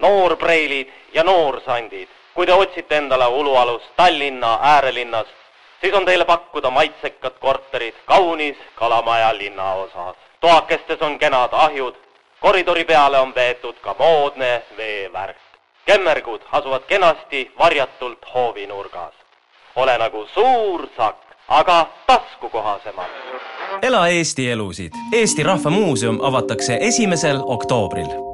noorpreilid ja noorsandid. kui te otsite endale ulualust Tallinna äärelinnas, siis on teile pakkuda maitsekad korterid kaunis Kalamaja linnaosas. toakestes on kenad ahjud, koridori peale on veetud ka moodne veevärk. kemmergud asuvad kenasti varjatult hoovinurgas. ole nagu suur sakk, aga taskukohasemalt. ela Eesti elusid. Eesti Rahva Muuseum avatakse esimesel oktoobril.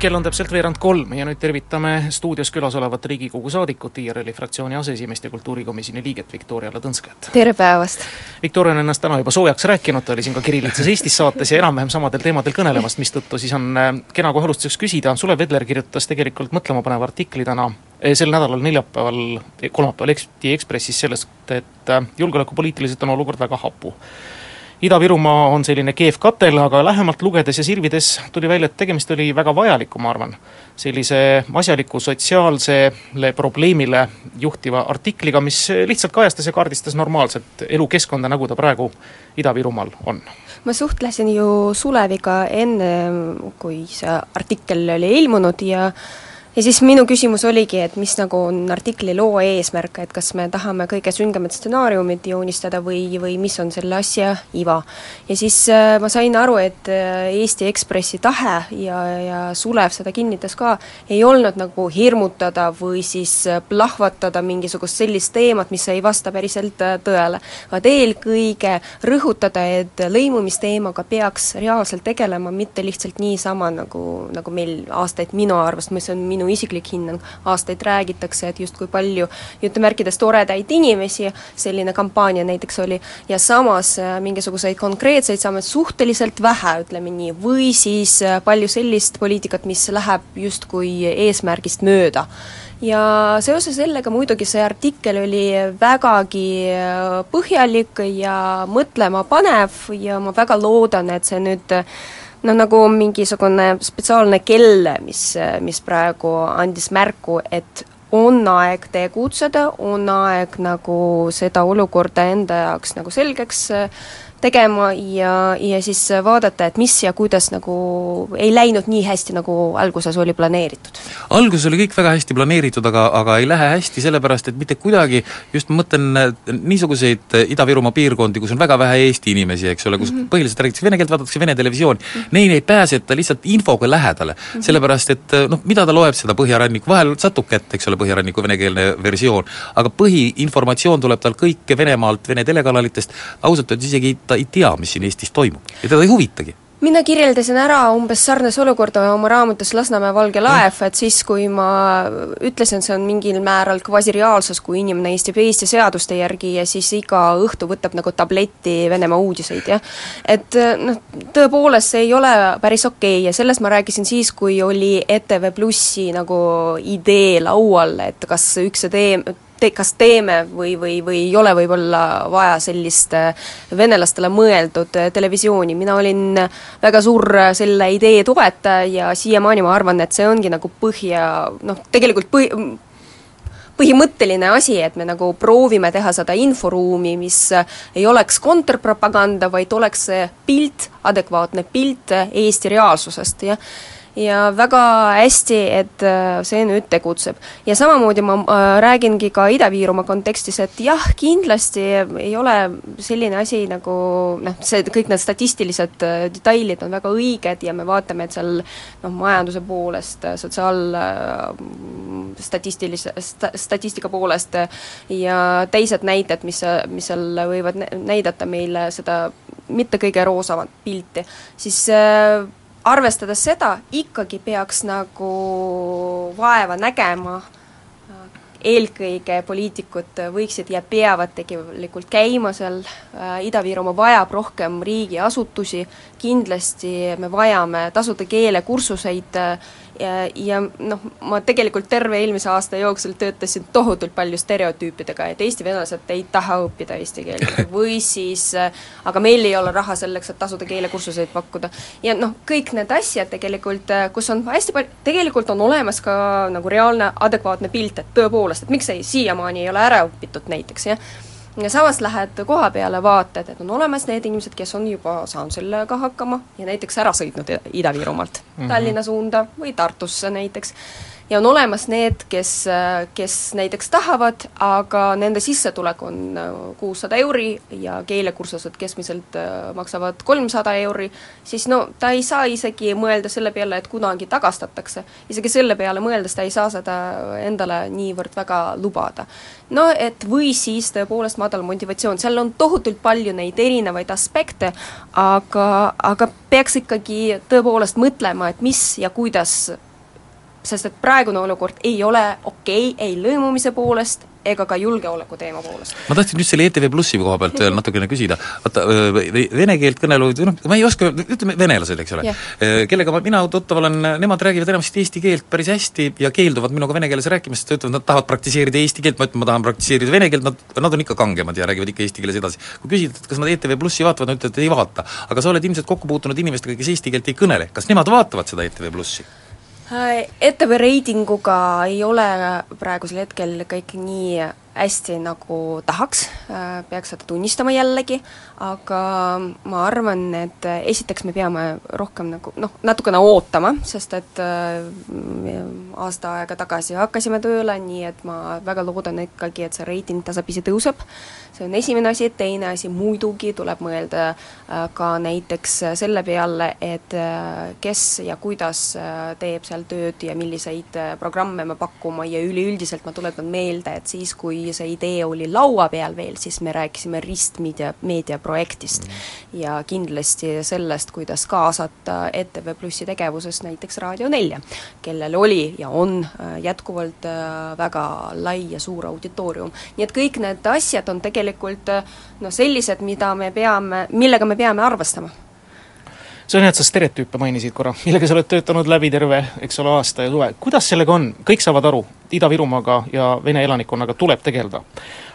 kell on täpselt veerand kolm ja nüüd tervitame stuudios külas olevat Riigikogu saadikut, IRL-i fraktsiooni aseesimeest ja kultuurikomisjoni liiget Viktoria Ladõnskat. tere päevast! Viktoria on ennast täna juba soojaks rääkinud, ta oli siin ka Kirillitsas Eestis saates ja enam-vähem samadel teemadel kõnelemas, mistõttu siis on äh, kena kohe alustuseks küsida, Sulev Vedler kirjutas tegelikult mõtlemapaneva artikli täna äh, sel nädalal neljapäeval, kolmapäeval Eesti Ekspressis sellest, et äh, julgeolekupoliitiliselt on olukord väga hapu Ida-Virumaa on selline keev katel, aga lähemalt lugedes ja sirvides tuli välja, et tegemist oli väga vajaliku, ma arvan, sellise asjaliku sotsiaalsele probleemile juhtiva artikliga, mis lihtsalt kajastas ja kaardistas normaalset elukeskkonda, nagu ta praegu Ida-Virumaal on. ma suhtlesin ju Suleviga enne, kui see artikkel oli ilmunud ja ja siis minu küsimus oligi, et mis nagu on artikli loo eesmärk, et kas me tahame kõige süngemad stsenaariumid joonistada või, või mis on selle asja iva. ja siis äh, ma sain aru, et äh, Eesti Ekspressi tahe ja, ja Sulev seda kinnitas ka, ei olnud nagu hirmutada või siis äh, plahvatada mingisugust sellist teemat, mis ei vasta päriselt äh, tõele, vaid eelkõige rõhutada, et lõimumisteemaga peaks reaalselt tegelema, mitte lihtsalt niisama, nagu, nagu meil aastaid minu arvates, mis on minu minu isiklik hinnang, aastaid räägitakse, et justkui palju jutumärkides toredaid inimesi, selline kampaania näiteks oli, ja samas äh, mingisuguseid konkreetseid samme suhteliselt vähe, ütleme nii, või siis äh, palju sellist poliitikat, mis läheb justkui eesmärgist mööda. Ja seoses sellega muidugi see artikkel oli vägagi äh, põhjalik ja mõtlemapanev ja ma väga loodan, et see nüüd noh, nagu mingisugune spetsiaalne kell, mis, mis praegu andis märku, et on aeg tegutseda, on aeg nagu seda olukorda enda jaoks nagu selgeks tegema ja, ja siis vaadata, et mis ja kuidas nagu ei läinud nii hästi, nagu alguses oli planeeritud. alguses oli kõik väga hästi planeeritud, aga, aga ei lähe hästi sellepärast, et mitte kuidagi just ma mõtlen niisuguseid Ida-Virumaa piirkondi, kus on väga vähe Eesti inimesi, eks ole, kus mm -hmm. põhiliselt räägitakse vene keelt, vaadatakse Vene televisiooni mm, -hmm. neile ei pääseta lihtsalt infoga lähedale mm, -hmm. sellepärast et noh, mida ta loeb seda Põhjaranniku, vahel satub kätte, eks ole, Põhjaranniku venekeelne versioon, aga põhiinformatsioon tuleb tal kõike Venemaalt, Vene telekanalitest, ausalt öeldes isegi ta ei tea, mis siin Eestis toimub ja teda ei huvitagi mina kirjeldasin ära umbes sarnase olukorda oma raamatus Lasnamäe valge laev, et siis, kui ma ütlesin, see on mingil määral kvasireaalsus, kui inimene istub Eesti seaduste järgi ja siis iga õhtu võtab nagu tableti Venemaa uudiseid, jah. et noh, tõepoolest see ei ole päris okei okay. ja sellest ma rääkisin siis, kui oli ETV Plussi nagu idee laual, et kas üks tee-, te-, kas teeme või, või, või ei ole võib-olla vaja sellist venelastele mõeldud televisiooni, mina olin väga suur selle idee toetaja ja siiamaani ma arvan, et see ongi nagu põhja noh, tegelikult põhi, põhimõtteline asi, et me nagu proovime teha seda inforuumi, mis ei oleks kontrpropaganda, vaid oleks see pilt, adekvaatne pilt Eesti reaalsusest, jah ja väga hästi, et äh, see nüüd tegutseb. ja samamoodi ma äh, räägingi ka Ida-Virumaa kontekstis, et jah, kindlasti ei ole selline asi nagu noh, see, kõik need statistilised äh, detailid on väga õiged ja me vaatame, et seal noh, majanduse poolest, sotsiaalstatistilise sta,, statistika poolest ja teised näited, mis, mis seal võivad näidata meile seda mitte kõige roosamat pilti, siis äh, arvestades seda, ikkagi peaks nagu vaeva nägema eelkõige poliitikud võiksid ja peavad tegelikult käima seal, Ida-Virumaa vajab rohkem riigiasutusi, kindlasti me vajame tasuta keelekursuseid ja, ja noh, ma tegelikult terve eelmise aasta jooksul töötasin tohutult palju stereotüüpidega, et eesti venelased ei taha õppida eesti keelt või siis aga meil ei ole raha selleks, et tasuda keelekursuseid pakkuda. ja noh, kõik need asjad tegelikult, kus on hästi palju, tegelikult on olemas ka nagu reaalne adekvaatne pilt, et tõepoolest, et miks see siiamaani ei ole ära õpitud näiteks, jah ja samas lähed koha peale, vaatad, et on olemas need inimesed, kes on juba saanud sellega hakkama ja näiteks ära sõitnud Ida-Virumaalt mm -hmm. Tallinna suunda või Tartusse näiteks ja on olemas need, kes, kes näiteks tahavad, aga nende sissetulek on äh, kuussada euri ja keelekursused keskmiselt äh, maksavad kolmsada euri, siis no ta ei saa isegi mõelda selle peale, et kunagi tagastatakse. isegi selle peale mõeldes ta ei saa seda endale niivõrd väga lubada. no et või siis tõepoolest madal motivatsioon, seal on tohutult palju neid erinevaid aspekte, aga, aga peaks ikkagi tõepoolest mõtlema, et mis ja kuidas sest et praegune olukord ei ole okei okay, ei lõimumise poolest ega ka julgeoleku teema poolest. ma tahtsin just selle ETV Plussi koha pealt veel natukene küsida, vaata vene keelt kõnelevad, noh, ma ei oska, ütleme venelased, eks ole yeah., kellega ma, mina tuttav olen, nemad räägivad enamasti eesti keelt päris hästi ja keelduvad minuga vene keeles rääkimast, sest ütlevad, nad tahavad praktiseerida eesti keelt, ma ütlen, ma tahan praktiseerida vene keelt, nad, nad on ikka kangemad ja räägivad ikka eesti keeles edasi. kui küsida, et kas nad ETV Plussi vaatavad, nad ütlevad, et ei vaata. aga sa oled ilmselt kokku puutunud inimestega, kes eesti keelt ei kõnele, kas nemad vaatavad seda ETV Plussi? ETV reitinguga ei ole praegusel hetkel kõik nii hästi, nagu tahaks, peaks seda tunnistama jällegi, aga ma arvan, et esiteks me peame rohkem nagu noh, natukene ootama, sest et äh, aasta aega tagasi hakkasime tööle, nii et ma väga loodan ikkagi, et see reiting tasapisi tõuseb, see on esimene asi, teine asi muidugi tuleb mõelda äh, ka näiteks selle peale, et äh, kes ja kuidas teeb seal tööd ja milliseid programme me pakkuma ja üleüldiselt ma tuletan meelde, et siis, kui see idee oli laua peal veel, siis me rääkisime ristmeedia, meediaprojektist ja kindlasti sellest, kuidas kaasata ETV Plussi tegevuses näiteks Raadio nelja, kellel oli ja on äh, jätkuvalt äh, väga lai ja suur auditoorium. nii et kõik need asjad on tegelikult äh, noh, sellised, mida me peame, millega me peame arvestama. See on hea, et sa stereotüüpe mainisid korra, millega sa oled töötanud läbi terve, eks ole, aasta ja suve, kuidas sellega on, kõik saavad aru, Ida-Virumaaga ja Vene elanikkonnaga tuleb tegeleda.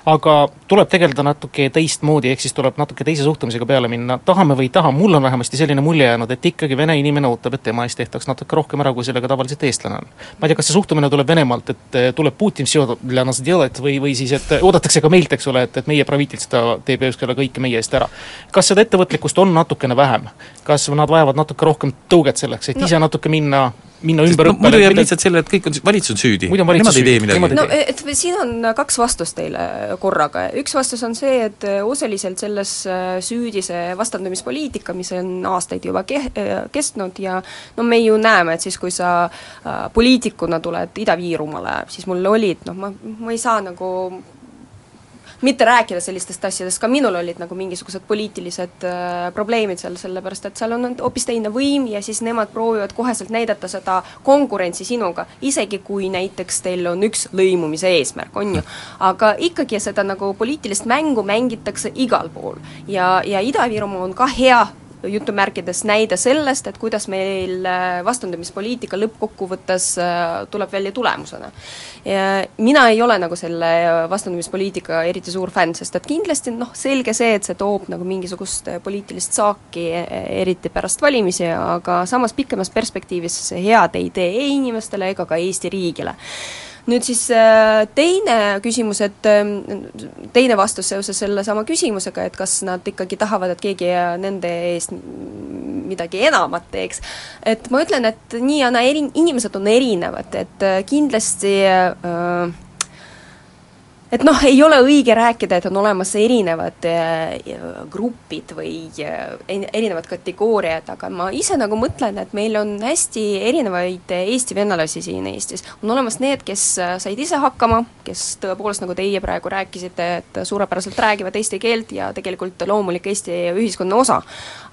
Aga tuleb tegeleda natuke teistmoodi, ehk siis tuleb natuke teise suhtumisega peale minna, tahame või ei taha, mul on vähemasti selline mulje jäänud, et ikkagi vene inimene ootab, et tema eest tehtaks natuke rohkem ära, kui sellega tavaliselt eestlane on. ma ei tea, kas see suhtumine tuleb Venemaalt, et eh, tuleb Putin või, või siis, et oodatakse ka meilt, eks ole, et, et meie pravitelstv teeb just kõike meie eest ära. kas seda ettevõtlikkust on natukene vähem? kas nad vajavad natuke rohkem tõuget selleks, et no. ise natuke minna minna ümber no, muidu jääb lihtsalt sellele, et kõik on, valitsus on süüdi. nemad ei tee midagi. no et siin on kaks vastust teile korraga, üks vastus on see, et osaliselt selles äh, süüdi see vastandamispoliitika, mis on aastaid juba ke-, äh, kestnud ja no me ju näeme, et siis, kui sa äh, poliitikuna tuled Ida-Virumaale, siis mul olid noh, ma, ma ei saa nagu mitte rääkida sellistest asjadest, ka minul olid nagu mingisugused poliitilised äh, probleemid seal, sellepärast et seal on hoopis teine võim ja siis nemad proovivad koheselt näidata seda konkurentsi sinuga, isegi kui näiteks teil on üks lõimumise eesmärk, on ju. aga ikkagi seda nagu poliitilist mängu mängitakse igal pool ja, ja Ida-Virumaa on ka hea jutumärkides näide sellest, et kuidas meil äh, vastandamispoliitika lõppkokkuvõttes äh, tuleb välja tulemusena. mina ei ole nagu selle äh, vastandamispoliitika eriti suur fänn, sest et kindlasti noh, selge see, et see toob nagu mingisugust poliitilist saaki, eriti pärast valimisi, aga samas pikemas perspektiivis head ei tee ei inimestele ega ka Eesti riigile nüüd siis äh, teine küsimus, et ähm, teine vastus seoses sellesama küsimusega, et kas nad ikkagi tahavad, et keegi nende eest midagi enamat teeks, et ma ütlen, et nii ja naa, eri-, inimesed on erinevad, et äh, kindlasti äh, et noh, ei ole õige rääkida, et on olemas erinevad äh, grupid või äh, erinevad kategooriad, aga ma ise nagu mõtlen, et meil on hästi erinevaid eesti venelasi siin Eestis. on olemas need, kes äh, said ise hakkama, kes tõepoolest, nagu teie praegu rääkisite, et suurepäraselt räägivad eesti keelt ja tegelikult loomulik Eesti ühiskonna osa.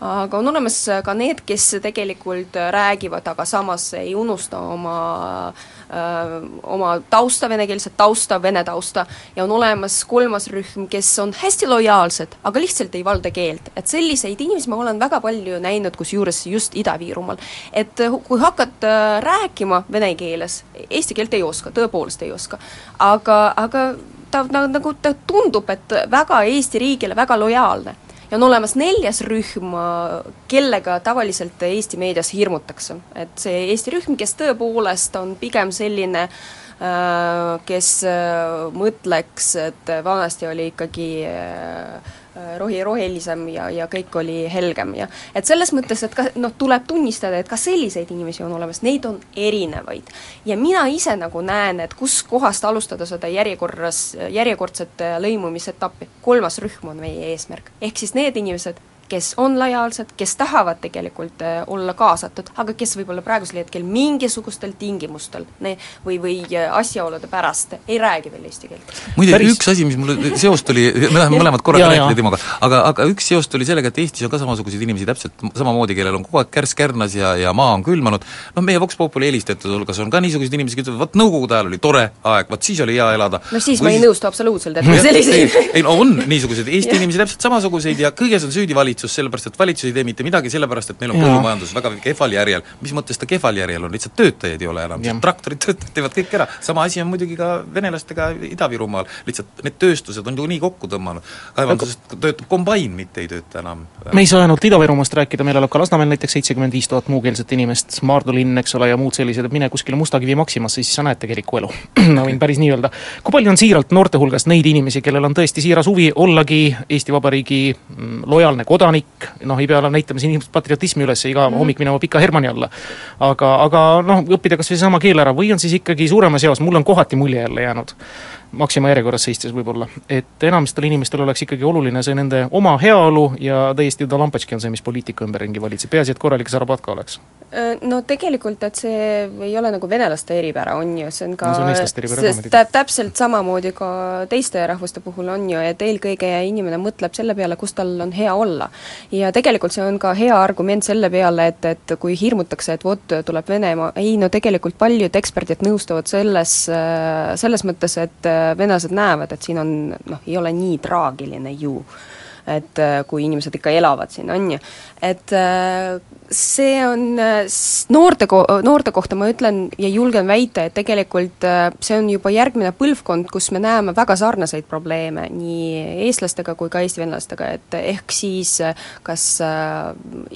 Aga on olemas ka need, kes tegelikult räägivad, aga samas ei unusta oma öö, oma tausta, venekeelset tausta, vene tausta ja on olemas kolmas rühm, kes on hästi lojaalsed, aga lihtsalt ei valda keelt. et selliseid inimesi ma olen väga palju näinud, kusjuures just Ida-Virumaal. et kui hakkad äh, rääkima vene keeles, eesti keelt ei oska, tõepoolest ei oska, aga, aga ta nagu, ta tundub, et väga Eesti riigile väga lojaalne ja on olemas neljas rühm, kellega tavaliselt Eesti meedias hirmutakse. et see Eesti rühm, kes tõepoolest on pigem selline äh, Äh, kes äh, mõtleks, et vanasti oli ikkagi äh, rohi rohelisem ja, ja kõik oli helgem ja et selles mõttes, et ka noh, tuleb tunnistada, et ka selliseid inimesi on olemas, neid on erinevaid. ja mina ise nagu näen, et kuskohast alustada seda järjekorras, järjekordset lõimumisetappi, kolmas rühm on meie eesmärk, ehk siis need inimesed, kes on lojaalsed, kes tahavad tegelikult äh, olla kaasatud, aga kes võib-olla praegusel hetkel mingisugustel tingimustel ne, või, või äh, asjaolude pärast ei räägi veel eesti keelt. muide üks asi, mis mul seost tuli, me läheme mõlemad korraga rääkida temaga, aga, aga üks seos tuli sellega, et Eestis on ka samasuguseid inimesi täpselt samamoodi, kellel on kogu aeg kärss kärnas ja, ja maa on külmanud, noh meie Vox Populi helistajate hulgas on ka niisuguseid inimesi, kes ütlevad, vot Nõukogude ajal oli tore aeg, vot siis oli hea elada. no siis või... ma ei nõustu absoluutselt, et selliseid ei no on niisuguseid Eesti inimesi täpselt samasuguseid ja kõiges on süüdi valitsus, valitsus, sellepärast et valitsus ei tee mitte midagi, sellepärast et meil on põllumajandus väga kehval järjel. mis mõttes ta kehval järjel on, lihtsalt töötajaid ei ole enam, traktorid töötavad, teevad kõik ära. sama asi on muidugi ka venelastega Ida-Virumaal, lihtsalt need tööstused on ju nii kokku tõmmanud. kaevanduses töötab kombain, mitte ei tööta enam. me ei saa ainult Ida-Virumaast rääkida, meil elab ka Lasnamäel näiteks seitsekümmend viis tuhat muukeelset inimest, Maardu linn, eks ole, ja muud sellised, et mine kuskile Mustakivi Maximasse, siis sa näed tegelikku elu ma võin päris nii öelda. kui palju on siiralt noorte hulgas neid inimesi, kellel on tõesti siiras huvi ollagi Eesti Vabariigi mm, lojaalne kodanik, noh, ei pea näitama siin ilmselt patriotismi üles iga mm. hommik minema pika Hermanni alla. aga, aga noh, õppida kas või seesama keel ära või on siis ikkagi suuremas eas, mul on kohati mulje jälle jäänud, Maxima järjekorras seistes võib-olla, et enamistel inimestel oleks ikkagi oluline see nende oma heaolu ja täiesti talambatški on see, mis poliitika ümberringi valitseb, peaasi, et korralik Zarabatka oleks. Äh, no tegelikult, et see ei ole nagu venelaste eripära, on ju, see on ka no, see tä-, täpselt samamoodi ka teiste rahvuste puhul on ju, et eelkõige inimene mõtleb selle peale, kus tal on hea olla. ja tegelikult see on ka hea argument selle peale, et, et kui hirmutakse, et vot, tuleb Venemaa, ei no tegelikult paljud eksperdid nõustuvad selles, selles mõttes, et venelased näevad, et siin on noh, ei ole nii traagiline ju et kui inimesed ikka elavad siin, on ju. et see on äh, noorte ko-, noorte kohta ma ütlen ja julgen väita, et tegelikult äh, see on juba järgmine põlvkond, kus me näeme väga sarnaseid probleeme nii eestlastega kui ka eesti venelastega, et ehk siis äh, kas äh,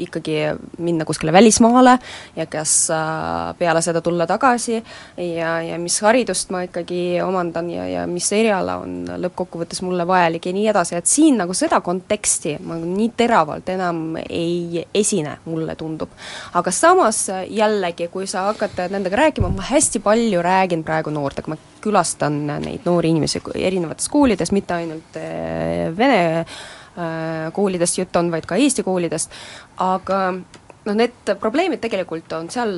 ikkagi minna kuskile välismaale ja kas äh, peale seda tulla tagasi ja, ja mis haridust ma ikkagi omandan ja, ja mis eriala on lõppkokkuvõttes mulle vajalik ja nii edasi, et siin nagu seda konteksti. Nii teravalt enam ei esine, mulle tundub. Tundub. aga samas jällegi, kui sa hakkad nendega rääkima, ma hästi palju räägin praegu noortega, ma külastan neid noori inimesi erinevates koolides, mitte ainult eh, vene eh, koolidest jutt on, vaid ka eesti koolidest, aga noh, need probleemid tegelikult on seal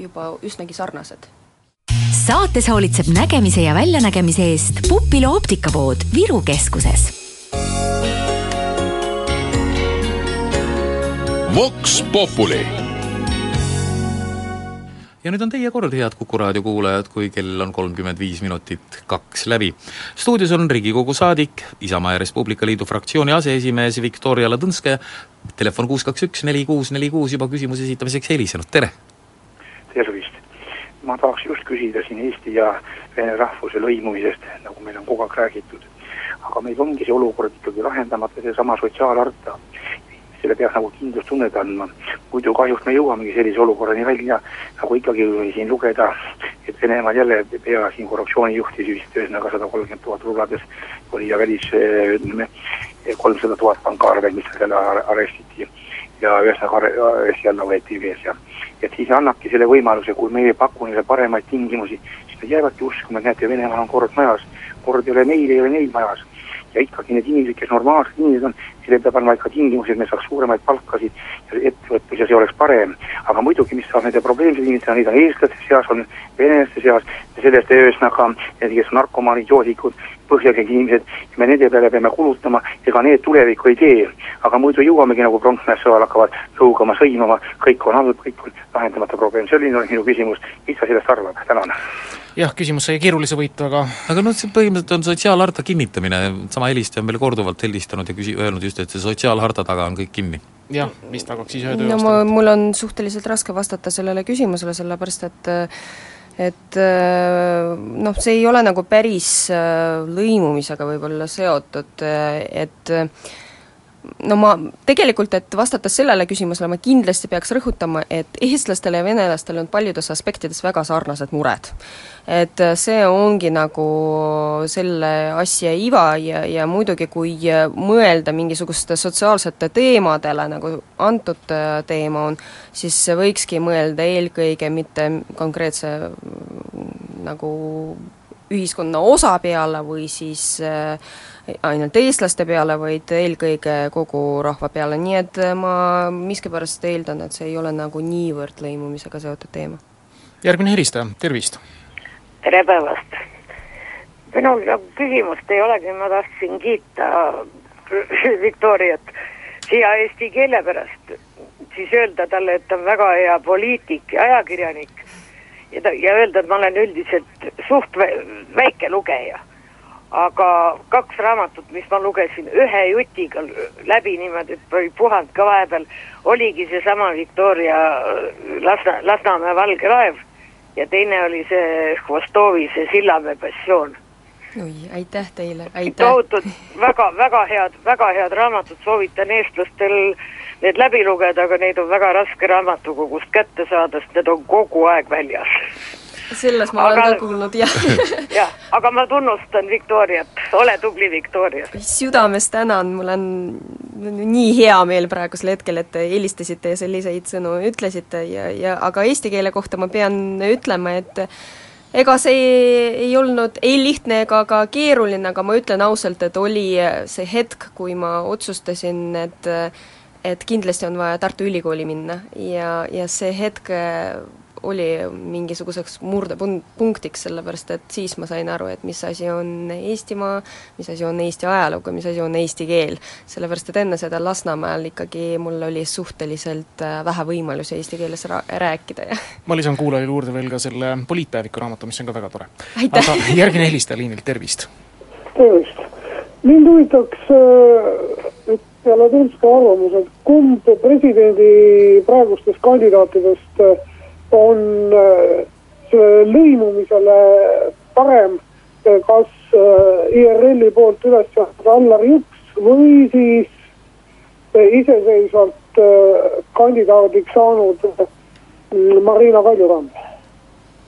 juba üsnagi sarnased. Saates hoolitseb nägemise ja väljanägemise eest Pupilo optikapood Viru keskuses Vox Populi. ja nüüd on teie kord, head Kuku raadio kuulajad, kui kell on kolmkümmend viis minutit kaks läbi. stuudios on Riigikogu saadik, Isamaa ja Res Publica Liidu fraktsiooni aseesimees Viktoria Ladõnskaja, telefon kuus kaks üks neli kuus neli kuus juba küsimuse esitamiseks helisenud, tere! tervist! ma tahaks just küsida siin eesti ja vene rahvuse lõimumisest, nagu meil on kogu aeg räägitud. aga meil ongi see olukord ikkagi lahendamata, seesama sotsiaalharta selle peaks nagu kindlustunnet andma. muidu kahjuks me jõuamegi sellise olukorrani välja, nagu ikkagi siin lugeda, et Venemaal jälle pea siin korruptsioonijuhti vist ühesõnaga sada kolmkümmend tuhat rubladest oli ja välis ütleme, kolmsada tuhat pankaarveid, mis selle arestiti. ja ühesõnaga Eesti alla võeti vees ja et siis annabki selle võimaluse, kui meie ei paku neile paremaid tingimusi, siis nad jäävadki uskuma, et näete, Venemaal on kord majas, kord ei ole meil, ei ole neil majas. Ja ikkagi need inimesed, kes normaalsed inimesed on, neile peab andma ikka tingimusi, et me saaks suuremaid palkasid ja ettevõtlus ja see oleks parem. aga muidugi, mis saab nende probleemsed inimesed, neid on eestlaste seas, on venelaste seas sellest ühesõnaga kes on narkomaanid, joodikud, põhjakäigi inimesed, me nende peale peame kulutama, ega need tulevikku ei tee. aga muidu jõuamegi nagu pronksmäes sõjal hakkavad lõugama, sõimama, kõik on halb, kõik on lahendamata probleem, selline oli minu küsimus, mis sa sellest arvad, tänan. Jah, küsimus sai keerulise võitu, aga aga noh, see põhimõtteliselt on sotsiaalharta kinnitamine, sama helistaja on meile korduvalt helistanud ja küsi-, öelnud just, et see sotsiaalharta taga on kõik kinni. jah, mis tagaks siis ühe no tööaasta ma, mul on suhteliselt raske vastata sellele küsimusele, sellepärast et et noh, see ei ole nagu päris äh, lõimumisega võib-olla seotud, et no ma tegelikult, et vastates sellele küsimusele, ma kindlasti peaks rõhutama, et eestlastel ja venelastel on paljudes aspektides väga sarnased mured. et see ongi nagu selle asja iva ja, ja muidugi, kui mõelda mingisuguste sotsiaalsete teemadele, nagu antud teema on, siis võikski mõelda eelkõige mitte konkreetse nagu ühiskonna osa peale või siis äh, ainult eestlaste peale, vaid eelkõige kogu rahva peale, nii et äh, ma miskipärast eeldan, et see ei ole nagu niivõrd lõimumisega seotud teema. järgmine helistaja, tervist! tere päevast! minul nagu küsimust ei olegi, ma tahtsin kiita Viktoriat siia eesti keele pärast, siis öelda talle, et ta on väga hea poliitik ja ajakirjanik ja ja öelda, et ma olen üldiselt suht väike lugeja aga kaks raamatut, mis ma lugesin ühe jutiga läbi niimoodi, et oli puhanud ka vahepeal, oligi seesama Victoria Lasna, Lasnamäe valge laev ja teine oli see Hvostovi, see Sillamäe passioon. oi, aitäh teile, aitäh! tohutud, väga, väga head, väga head raamatud, soovitan eestlastel need läbi lugeda, aga neid on väga raske raamatukogust kätte saada, sest need on kogu aeg väljas selles ma aga, olen ka kuulnud, jah. jah, aga ma tunnustan Viktoriat, ole tubli, Viktoria. südamest tänan, mul on nii hea meel praegusel hetkel, et te helistasite ja selliseid sõnu ütlesite ja, ja aga eesti keele kohta ma pean ütlema, et ega see ei olnud ei lihtne ega ka keeruline, aga ma ütlen ausalt, et oli see hetk, kui ma otsustasin, et et kindlasti on vaja Tartu Ülikooli minna ja, ja see hetk oli mingisuguseks murdepunktiks, sellepärast et siis ma sain aru, et mis asi on Eestimaa, mis asi on Eesti ajalugu, mis asi on eesti keel. sellepärast, et enne seda Lasnamäel ikkagi mul oli suhteliselt äh, vähe võimalusi eesti keeles rääkida ja ma lisan kuulajale juurde veel ka selle poliitpäeviku raamatu, mis on ka väga tore. aga järgmine helistaja liinilt, tervist! tervist! mind huvitaks nüüd äh, peale Tõnska arvamuse, et kumb presidendi praegustest kandidaatidest äh, on äh, lõimumisele parem, äh, kas IRL-i poolt üles seatud Allar Jõks või siis iseseisvalt kandidaadiks saanud Marina Kaljurand.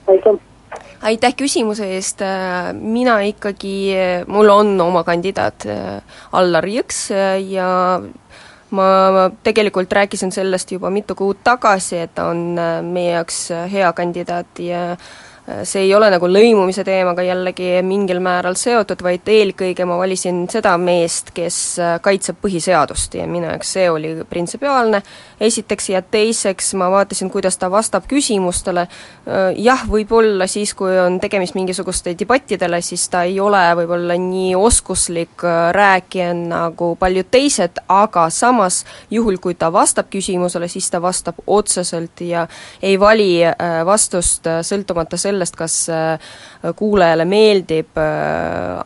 aitäh! Aitäh küsimuse eest, mina ikkagi, mul on oma kandidaat Allar Jõks ja ma tegelikult rääkisin sellest juba mitu kuud tagasi, et ta on äh, meie jaoks äh, hea kandidaat ja see ei ole nagu lõimumise teemaga jällegi mingil määral seotud, vaid eelkõige ma valisin seda meest, kes äh, kaitseb põhiseadust ja minu jaoks see oli printsipiaalne, esiteks, ja teiseks ma vaatasin, kuidas ta vastab küsimustele, jah, võib-olla siis, kui on tegemist mingisuguste debattidele, siis ta ei ole võib-olla nii oskuslik rääkija nagu paljud teised, aga samas juhul, kui ta vastab küsimusele, siis ta vastab otseselt ja ei vali vastust sõltumata sellest, kas kuulajale meeldib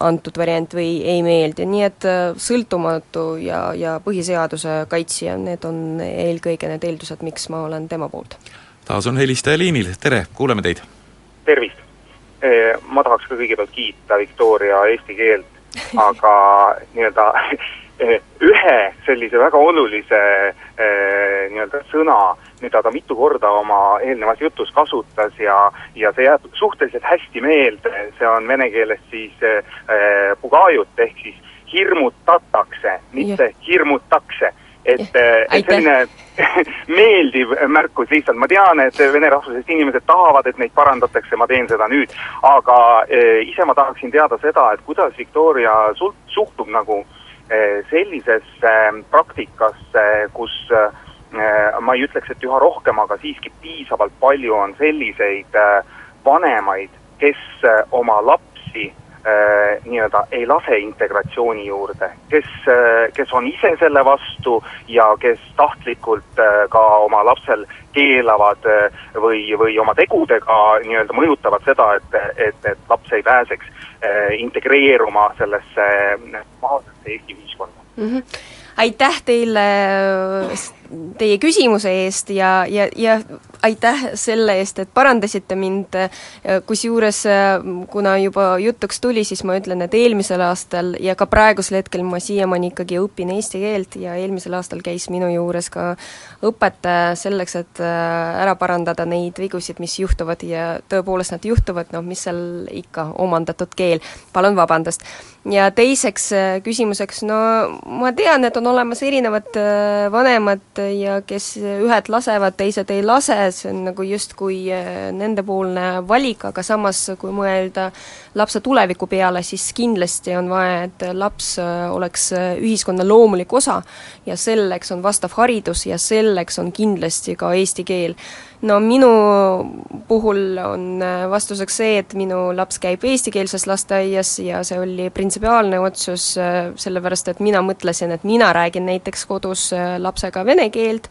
antud variant või ei meeldi, nii et sõltumatu ja, ja põhiseaduse kaitsja, need on eelkõige need eeldused, miks ma olen tema poolt. taas on helistaja liinil, tere, kuuleme teid! tervist! Ma tahaks ka kõigepealt kiita Victoria eesti keelt, aga nii-öelda ühe sellise väga olulise nii-öelda sõna mida ta mitu korda oma eelnevas jutus kasutas ja, ja see jääb suhteliselt hästi meelde, see on vene keeles siis äh, pugajut ehk siis hirmutatakse, mitte yeah. hirmutakse. et, et selline meeldiv märkus lihtsalt, ma tean, et vene rahvusest inimesed tahavad, et neid parandatakse, ma teen seda nüüd, aga eh, ise ma tahaksin teada seda, et kuidas Victoria sul-, suhtub nagu eh, sellisesse praktikasse, kus eh, ma ei ütleks, et üha rohkem, aga siiski piisavalt palju on selliseid eh, vanemaid, kes eh, oma lapsi nii-öelda ei lase integratsiooni juurde, kes äh,, kes on ise selle vastu ja kes tahtlikult äh, ka oma lapsel keelavad äh, või, või oma tegudega nii-öelda mõjutavad seda, et, et, et laps ei pääseks äh, integreeruma sellesse normaalsesse Eesti ühiskonda mm. -hmm. aitäh teile teie küsimuse eest ja, ja, ja aitäh selle eest, et parandasite mind, kusjuures kuna juba jutuks tuli, siis ma ütlen, et eelmisel aastal ja ka praegusel hetkel ma siiamaani ikkagi õpin eesti keelt ja eelmisel aastal käis minu juures ka õpetaja selleks, et ära parandada neid vigusid, mis juhtuvad ja tõepoolest nad juhtuvad, noh, mis seal ikka, omandatud keel, palun vabandust. ja teiseks küsimuseks, no ma tean, et on olemas erinevad vanemad ja kes ühed lasevad, teised ei lase, see on nagu justkui äh, nendepoolne valik, aga samas kui mõelda lapse tuleviku peale, siis kindlasti on vaja, et laps äh, oleks äh, ühiskonna loomulik osa ja selleks on vastav haridus ja selleks on kindlasti ka eesti keel. No minu puhul on vastuseks see, et minu laps käib eestikeelses lasteaias ja see oli printsipiaalne otsus, sellepärast et mina mõtlesin, et mina räägin näiteks kodus lapsega vene keelt,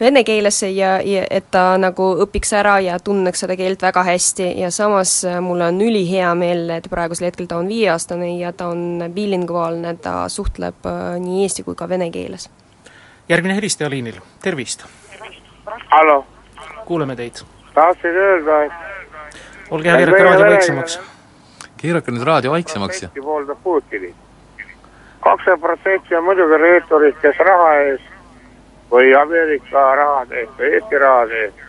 vene keelesse ja, ja et ta nagu õpiks ära ja tunneks seda keelt väga hästi ja samas äh, mul on ülihea meel, et praegusel hetkel ta on viieaastane ja ta on bilinguaalne, ta suhtleb äh, nii eesti kui ka vene keeles. järgmine helistaja liinil, tervist! hallo! Kuuleme teid! tahtsin öelda, et olge hea, keerake raadio vaiksemaks. keerake nüüd raadio vaiksemaks ja pooldab Putinit. kakskümmend protsenti on muidugi reeturid, kes raha eest või Ameerika rahade eest või Eesti rahade eest.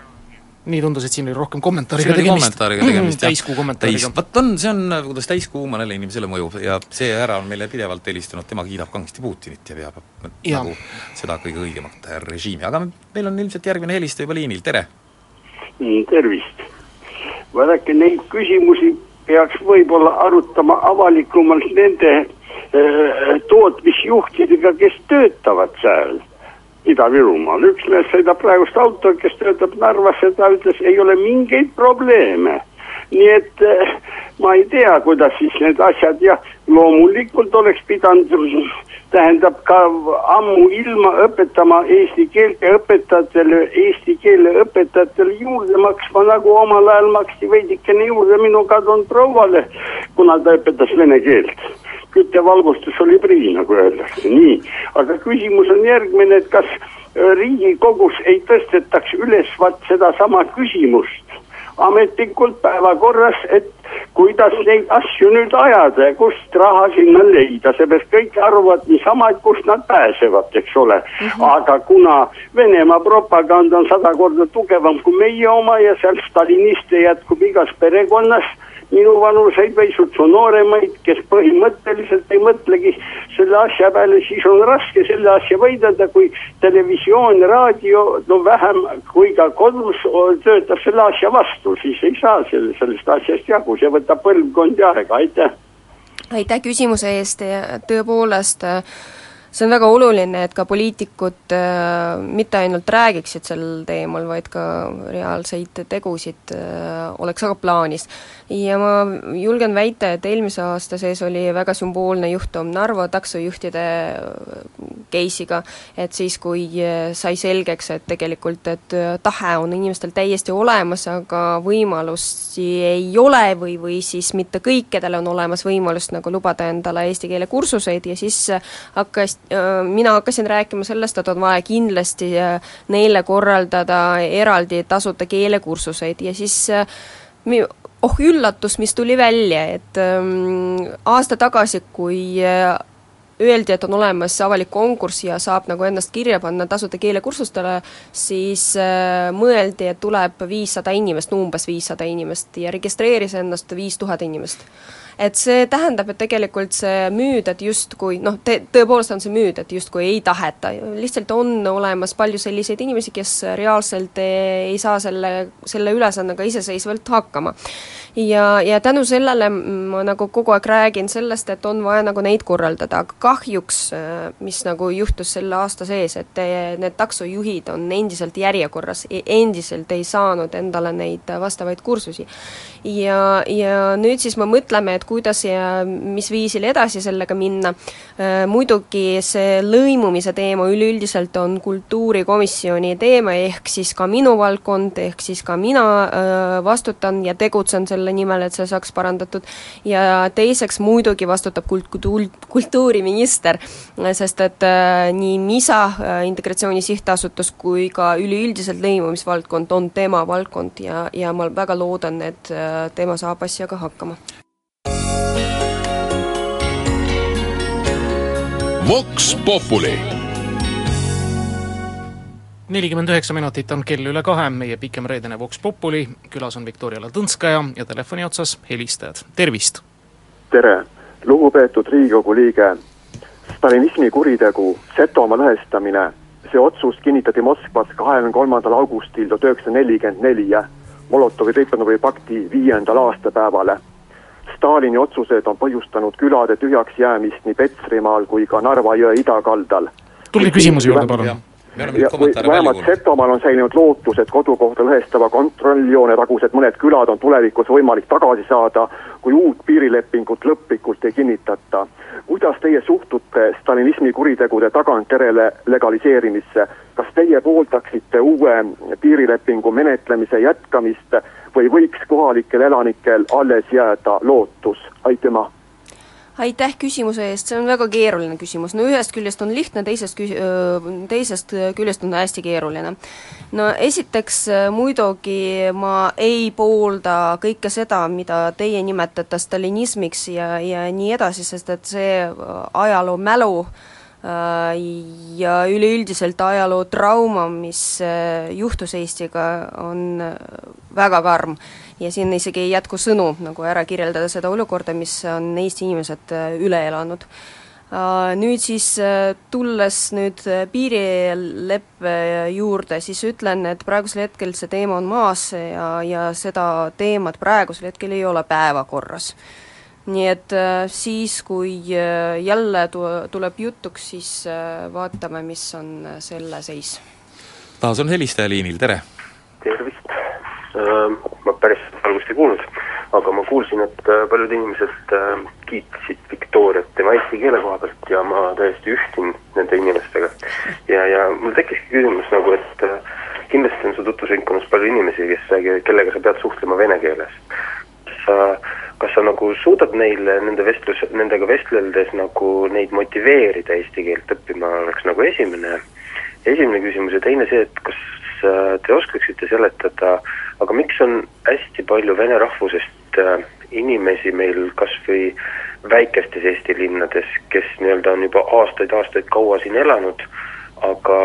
nii tundus, et siin oli rohkem kommentaariga oli kommentaariga tegemist, jah. täiskuu kommentaariga. vot on, see on, kuidas täiskuu mõnele inimesele mõjub ja see härra on meile pidevalt helistanud, tema kiidab kangesti Putinit ja peab ja. nagu seda kõige õigemat režiimi, aga meil on ilmselt järgmine helistaja juba liinil, tere! Tervist! vaadake, neid küsimusi peaks võib-olla arutama avalikumalt nende äh, tootmisjuhtidega, kes töötavad seal Ida-Virumaal. üks mees sõidab praegust auto, kes töötab Narvas ja ta ütles, ei ole mingeid probleeme. Nii et äh, ma ei tea, kuidas siis need asjad jah, loomulikult oleks pidanud, tähendab ka ammuilma õpetama eesti keelt ja õpetajatele, eesti keele õpetajatele juurde maksma, nagu omal ajal maksti veidikene juurde minu kadunud prouale, kuna ta õpetas vene keelt küttevalgustus oli prii, nagu öeldakse, nii. aga küsimus on järgmine, et kas Riigikogus ei tõstetaks üles vaat sedasama küsimust ametlikult päevakorras, et kuidas neid asju nüüd ajada ja kust raha sinna leida, seepärast kõik arvavad niisama, et kust nad pääsevad, eks ole mm. -hmm. aga kuna Venemaa propaganda on sada korda tugevam kui meie oma ja seal staliniste jätkub igas perekonnas minuvanuseid või sutsu nooremaid, kes põhimõtteliselt ei mõtlegi selle asja peale, siis on raske selle asja võidelda, kui televisioon, raadio, no vähem kui ka kodus töötab selle asja vastu, siis ei saa selle, sellest asjast jagu, see võtab põlvkondi aega, aitäh! aitäh küsimuse eest ja tõepoolest see on väga oluline, et ka poliitikud äh, mitte ainult räägiksid sel teemal, vaid ka reaalseid tegusid äh, oleks ka plaanis. Ja ma julgen väita, et eelmise aasta sees oli väga sümboolne juhtum Narva taksojuhtide äh, case'iga, et siis, kui äh, sai selgeks, et tegelikult, et äh, tahe on inimestel täiesti olemas, aga võimalusi ei ole või, või siis mitte kõikidel on olemas võimalus nagu lubada endale eesti keele kursuseid. Ja siis hakkas mina hakkasin rääkima sellest, et on vaja kindlasti neile korraldada eraldi tasuta keelekursuseid. Ja siis oh üllatus, mis tuli välja, et ähm, aasta tagasi, kui öeldi, et on olemas avalik konkurss ja saab nagu ennast kirja panna tasuta keelekursustele, siis äh, mõeldi, et tuleb viissada inimest, umbes viissada inimest ja registreeris ennast viis tuhat inimest et see tähendab, et tegelikult see müüd, et justkui noh, te-, tõepoolest on see müüd, et justkui ei taheta, lihtsalt on olemas palju selliseid inimesi, kes reaalselt ei, ei saa selle, selle ülesandega iseseisvalt hakkama. Ja, ja tänu sellele ma nagu kogu aeg räägin sellest, et on vaja nagu neid korraldada, aga kahjuks äh, mis nagu juhtus selle aasta sees, et need taksojuhid on endiselt järjekorras, e-, endiselt ei saanud endale neid vastavaid kursusi. ja, ja nüüd siis me mõtleme, et kuidas ja mis viisil edasi sellega minna, äh, muidugi see lõimumise teema üleüldiselt on kultuurikomisjoni teema, ehk siis ka minu valdkond, ehk siis ka mina äh, vastutan ja tegutsen selle nimel, et see saaks parandatud, ja teiseks muidugi vastutab kult-, kult-, kultuuriminister, sest et äh, nii MISA Integratsiooni Sihtasutus, kui ka üleüldiselt lõimumisvaldkond on tema valdkond ja, ja ma väga loodan, et tema saab asjaga hakkama. Vox Populi nelikümmend üheksa minutit on kell üle kahe, meie pikem reedene Vox Populi, külas on Viktoria Ladõnskaja ja telefoni otsas helistajad, tervist! tere, lugupeetud Riigikogu liige. stalinismi kuritegu, Setomaa lõhestamine, see otsus kinnitati Moskvas kahekümne kolmandal augustil tuhat üheksasada nelikümmend neli Molotovi-Ribbentropi pakti viiendal aastapäevale. Stalini otsused on põhjustanud külade tühjaks jäämist nii Petserimaal kui ka Narva jõe idakaldal. tulge küsimuse juurde, palun. Ja vähemalt Setomaal on säilinud lootus, et kodukohta lõhestava kontrolljoone tagused mõned külad on tulevikus võimalik tagasi saada, kui uut piirilepingut lõplikult ei kinnitata. kuidas teie suhtute stalinismi kuritegude tagantjärele legaliseerimisse? kas teie pooldaksite uue piirilepingu menetlemise jätkamist või võiks kohalikel elanikel alles jääda lootus? aitüma aitäh küsimuse eest, see on väga keeruline küsimus, no ühest küljest on lihtne, teisest küs-, teisest küljest on hästi keeruline. no esiteks muidugi ma ei poolda kõike seda, mida teie nimetate stalinismiks ja, ja nii edasi, sest et see ajaloo mälu ja üleüldiselt ajaloo trauma, mis juhtus Eestiga, on väga karm ja siin isegi ei jätku sõnu nagu ära kirjeldada seda olukorda, mis on Eesti inimesed äh, üle elanud. Äh, nüüd siis äh, tulles nüüd piirileppe juurde, siis ütlen, et praegusel hetkel see teema on maas ja, ja seda teemat praegusel hetkel ei ole päevakorras nii et siis, kui jälle tu-, tuleb jutuks, siis vaatame, mis on selle seis. taas on helistaja liinil, tere! tervist! Ma päris algust ei kuulnud, aga ma kuulsin, et äh, paljud inimesed äh, kiitsid Victoriat tema eesti keele koha pealt ja ma täiesti ühtin nende inimestega. ja, ja mul tekkiski küsimus nagu, et äh, kindlasti on su tutvusringkonnas palju inimesi, kes kellega sa pead suhtlema vene keeles. sa, kas sa nagu suudad neile nende vestlus, nendega vesteldes nagu neid motiveerida eesti keelt õppima, oleks nagu esimene, esimene küsimus ja teine see, et kas te oskaksite seletada äh, aga miks on hästi palju vene rahvusest äh, inimesi meil kas või väikestes Eesti linnades, kes nii-öelda on juba aastaid-aastaid kaua siin elanud, aga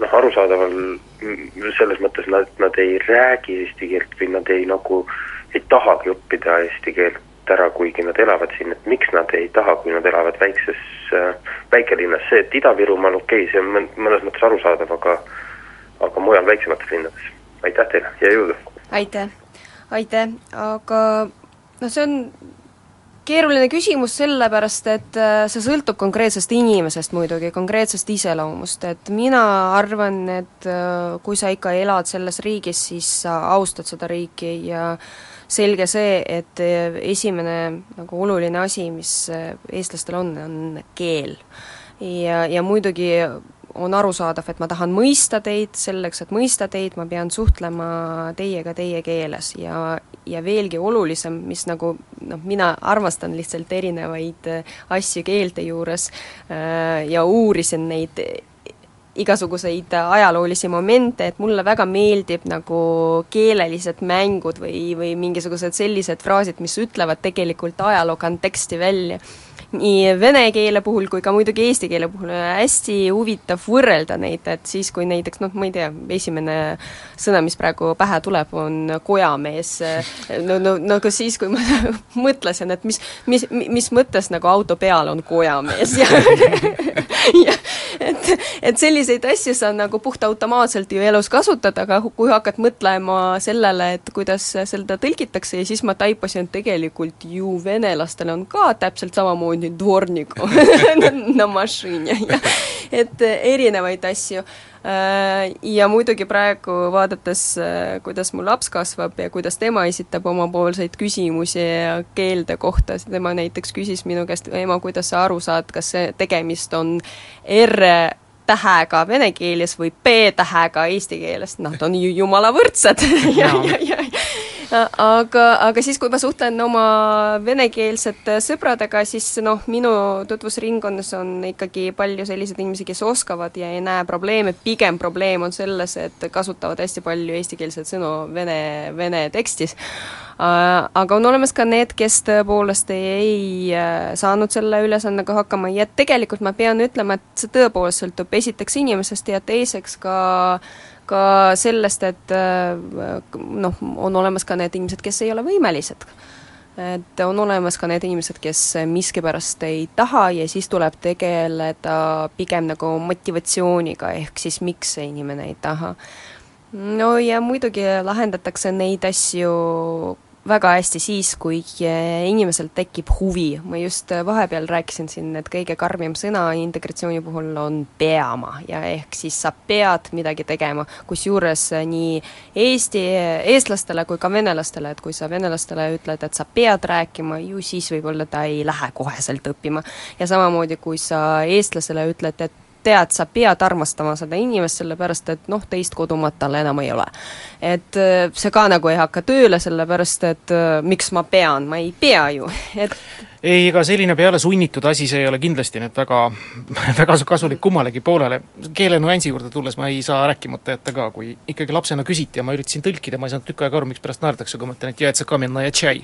noh, arusaadaval selles mõttes nad, nad ei räägi eesti keelt või nad ei nagu, ei tahagi õppida eesti keelt ära, kuigi nad elavad siin, et miks nad ei taha, kui nad elavad väikses äh,, väikelinnas, see, et Ida-Virumaal okei okay,, see on mõnes mõttes arusaadav, aga aga mujal väiksemates linnades aitäh teile ja jõudu! aitäh, aitäh, aga noh, see on keeruline küsimus sellepärast, et äh, see sõltub konkreetsest inimesest muidugi, konkreetsest iseloomust, et mina arvan, et äh, kui sa ikka elad selles riigis, siis sa austad seda riiki ja selge see, et äh, esimene nagu oluline asi, mis eestlastel on, on keel. ja, ja muidugi on arusaadav, et ma tahan mõista teid, selleks et mõista teid, ma pean suhtlema teiega teie keeles. Ja, ja veelgi olulisem, mis nagu noh, mina armastan lihtsalt erinevaid äh, asju keelte juures äh, ja uurisin neid igasuguseid ajaloolisi momente, et mulle väga meeldib nagu keelelised mängud või, või mingisugused sellised fraasid, mis ütlevad tegelikult ajaloo konteksti välja nii vene keele puhul kui ka muidugi eesti keele puhul. Hästi huvitav võrrelda neid, et siis, kui näiteks noh, ma ei tea, esimene sõna, mis praegu pähe tuleb, on kojamees, no, no, no ka siis, kui ma mõtlesin, et mis, mis, mis mõttes nagu auto peal on kojamees. Ja, ja et, et selliseid asju sa nagu puhtautomaatselt ju elus kasutad, aga kui hakkad mõtlema sellele, et kuidas seda tõlgitakse ja siis ma taipasin, et tegelikult ju venelastel on ka täpselt samamoodi dvornik na mašiini ja et erinevaid asju. Ja muidugi praegu vaadates, kuidas mu laps kasvab ja kuidas tema esitab omapoolseid küsimusi keelde kohta, tema näiteks küsis minu käest, ema, kuidas sa aru saad, kas see tegemist on R tähega vene keeles või B-tähega eesti keeles, nad on ju jumala võrdsed. Ja, ja, ja, aga, aga siis, kui ma suhtlen oma venekeelsete sõpradega, siis noh, minu tutvusringkonnas on ikkagi palju selliseid inimesi, kes oskavad ja ei näe probleeme, pigem probleem on selles, et kasutavad hästi palju eestikeelseid sõnu vene, vene tekstis. Aga on olemas ka need, kes tõepoolest ei, ei äh, saanud selle ülesandega hakkama ja tegelikult ma pean ütlema, et see tõepoolest sõltub esiteks inimesest ja teiseks ka äh, ka sellest, et äh, noh, on olemas ka need inimesed, kes ei ole võimelised. et on olemas ka need inimesed, kes miskipärast ei taha ja siis tuleb tegeleda pigem nagu motivatsiooniga, ehk siis miks see inimene ei taha. no ja muidugi lahendatakse neid asju väga hästi siis, kui eh, inimesel tekib huvi. ma just eh, vahepeal rääkisin siin, et kõige karmim sõna integratsiooni puhul on peama ja ehk siis sa pead midagi tegema, kusjuures eh, nii Eesti, eestlastele kui ka venelastele, et kui sa venelastele ütled, et sa pead rääkima, ju siis võib-olla ta ei lähe koheselt õppima. ja samamoodi, kui sa eestlasele ütled, et tead, sa pead armastama seda inimest, sellepärast et noh, teist kodumaad tal enam ei ole. et äh, see ka nagu ei hakka tööle, sellepärast et äh, miks ma pean, ma ei pea ju, et ei, ega selline peale sunnitud asi, see ei ole kindlasti nüüd väga, väga kasulik kummalegi poolele. keele nüansi juurde tulles ma ei saa rääkimata jätta ka, kui ikkagi lapsena küsiti ja ma üritasin tõlkida, ma ei saanud tükk aega aru, miks pärast naerdakse, kui ma ütlen, et kamenna ja tšai.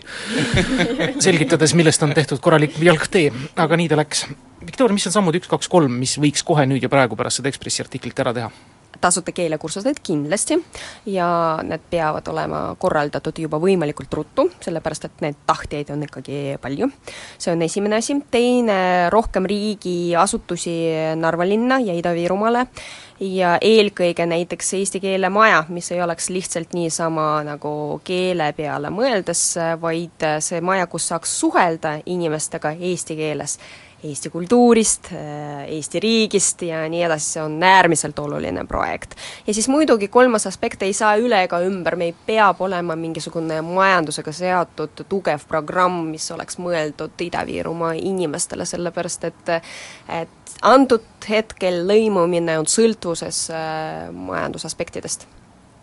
selgitades, millest on tehtud korralik jalgtee, aga nii ta läks. Viktoria, mis on sammud üks, kaks, kolm, mis võiks kohe nüüd ja praegu pärast seda Ekspressi artiklit ära teha? Tasuta keelekursused kindlasti. Ja need peavad olema korraldatud juba võimalikult ruttu, sellepärast et neid tahtjaid on ikkagi palju. see on esimene asi, teine, rohkem riigiasutusi Narva linna ja Ida-Virumaale. Ja eelkõige näiteks Eesti keelemaja, mis ei oleks lihtsalt niisama nagu keele peale mõeldes, vaid see maja, kus saaks suhelda inimestega eesti keeles Eesti kultuurist, äh, Eesti riigist ja nii edasi, see on äärmiselt oluline projekt. ja siis muidugi kolmas aspekt ei saa üle ega ümber, meil peab olema mingisugune majandusega seotud tugev programm, mis oleks mõeldud Ida-Virumaa inimestele, sellepärast et et antud hetkel lõimumine on sõltuvuses äh, majandusaspektidest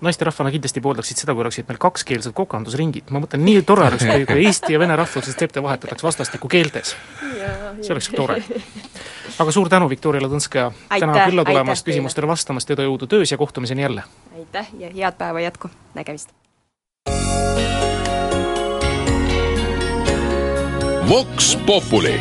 naisterahvana kindlasti pooldaksid seda, kui oleksid meil kakskeelsed kokandusringid, ma mõtlen, nii tore oleks, kui, kui eesti ja vene rahvusest septe vahetataks vastastikku keeltes. see oleks tore. aga suur tänu, Viktoria Ladõnskaja, täna külla tulemast, küsimustele vastamast, edu, jõudu töös ja kohtumiseni jälle! aitäh ja head päeva jätku, nägemist! Vox Populi